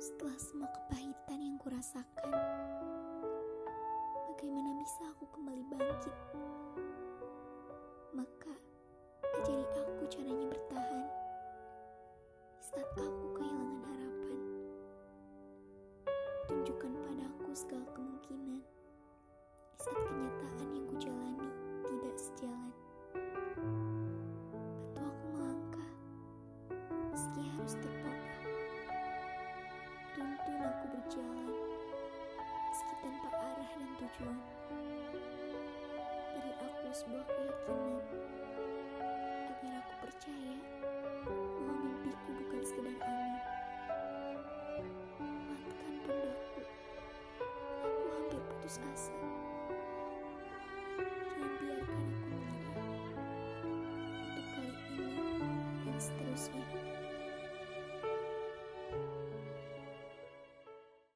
setelah semua kepahitan yang kurasakan. Bagaimana bisa aku kembali bangkit? berjalan meski tanpa arah dan tujuan. Beri aku sebuah keyakinan agar aku percaya bahwa mimpiku bukan sekedar angin. Kuatkan pundakku aku hampir putus asa.